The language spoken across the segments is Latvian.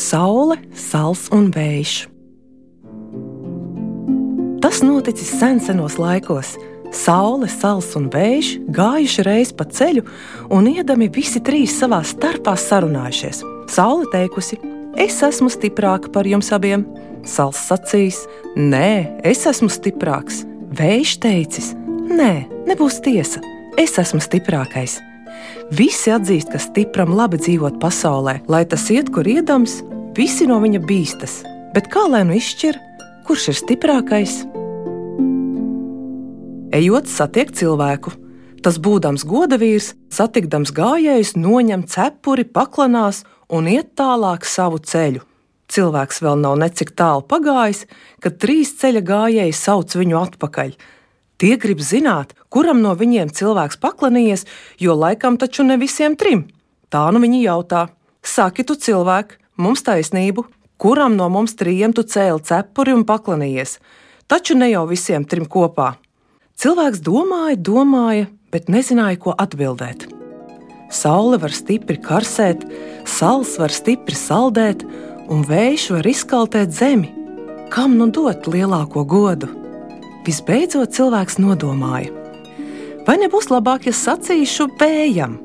Saule, sals un vējš. Tas noticis sensenos laikos. Saule, sals un vējš gājuši reiz pa ceļu, un iedami visi trīs savā starpā sarunājušies. Saule teikusi: Es esmu stiprāka par jums abiem. Sals sacīs: Nē, es esmu stiprāks. Vējš teicis: Nē, nebūs tiesa. Es esmu stiprākais. Visi atzīst, ka stipram labi dzīvot pasaulē, lai tas iet, kur iedams, visi no viņa bīstas. Bet kā lai nu izšķir, kurš ir stiprākais? Ejot, satiek cilvēku. Tas būdams godavīrs, satikdams gājējus, noņem cepuri, paklanās un iet tālāk savu ceļu. Cilvēks vēl nav necik tālu pagājis, kad trīs ceļa gājēji sauc viņu atpakaļ. Tie grib zināt, kuram no viņiem cilvēks paklanījies, jo laikam taču ne visiem trim. Tā nu viņi jautā: Saki, tu cilvēki, mums taisnību, kuram no mums trījiem tu cēli cepuri un paklanījies, taču ne jau visiem trim kopā. Cilvēks domāja, domāja, bet nezināja, ko atbildēt. Saule var stipri karsēt, sals var stipri saldēt, un vējš var izkaltēt zemi. Kam nu dot lielāko godu? Visbeidzot, cilvēks nodomāja, vai nebūs labāk, ja sacīšu vējam,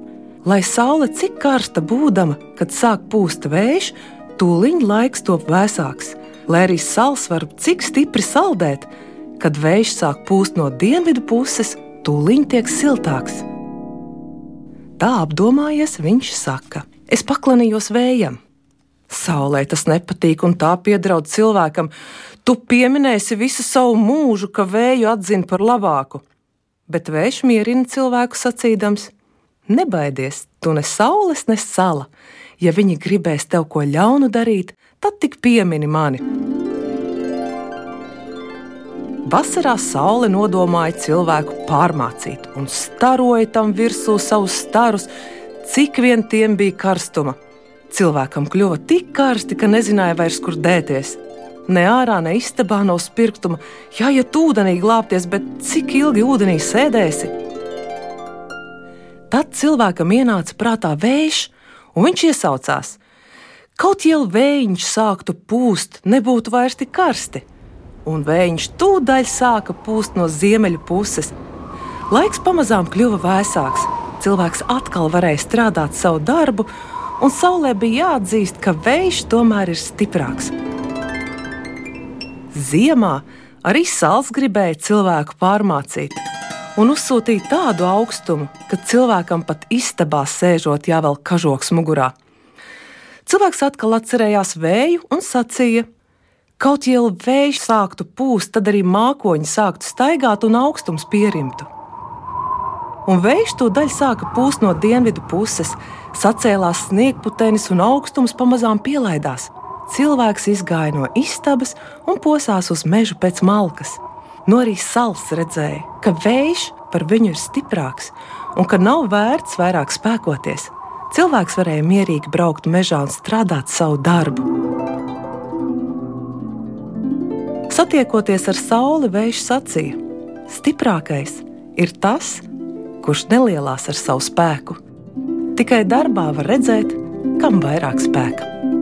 lai saule cik karsta būdama, kad sāk pūst vējš, tūlīt laiks top vēsāks, lai arī sals var cik stipri saldēt, kad vējš sāk pūst no dienvidu puses, tūlīt tiek siltāks. Tā apdomājies, viņš saka: Es paklanījos vējam. Saulē tas nepatīk, un tā piedraud cilvēkam. Tu pieminēsi visu savu mūžu, ka vēju atzina par labāku, bet vējš mierina cilvēku sacīdams: Nebaidies, tu ne saules, ne sala. Ja viņi gribēs tev ko ļaunu darīt, tad tik piemini mani. Vasarā saule nodomāja cilvēku pārmācīt un staroja tam virsū savus starus, cik vien tiem bija karstuma. Cilvēkam kļuva tik karsti, ka nezināja vairs, kur dēties. Ne ārā, ne istabā no spirtuma, jāiet ūdenī glābties, bet cik ilgi ūdenī sēdēsi? Tad cilvēkam ienāca prātā vējš, un viņš iesaucās. Kaut jau vējiņš sāktu pūst, nebūtu vairs tik karsti, un vējiņš tūdaļ sāka pūst no ziemeļu puses. Laiks pamazām kļuva vēsāks, cilvēks atkal varēja strādāt savu darbu, un saulē bija jāatzīst, ka vējš tomēr ir stiprāks. Ziemā arī sāls gribēja cilvēku pārmācīt un uzsūtīja tādu augstumu, ka cilvēkam pat istabā sēžot jāvelk kažoks mugurā. Cilvēks atkal atcerējās vēju un sacīja, kaut jau vējš sāktu pūst, tad arī mākoņi sāktu staigāt un augstums pierimtu. Un vējš to daļu sāka pūst no dienvidu puses, sacēlās sniegputenis un augstums pamazām pielaidās cilvēks izgāja no istabas un posās uz mežu pēc malkas. No arī sals redzēja, ka vējš par viņu ir stiprāks un ka nav vērts vairāk spēkoties. Cilvēks varēja mierīgi braukt mežā un strādāt savu darbu. Satiekoties ar sauli, vējš sacīja: Stiprākais ir tas, kurš nelielās ar savu spēku. Tikai darbā var redzēt, kam vairāk spēka.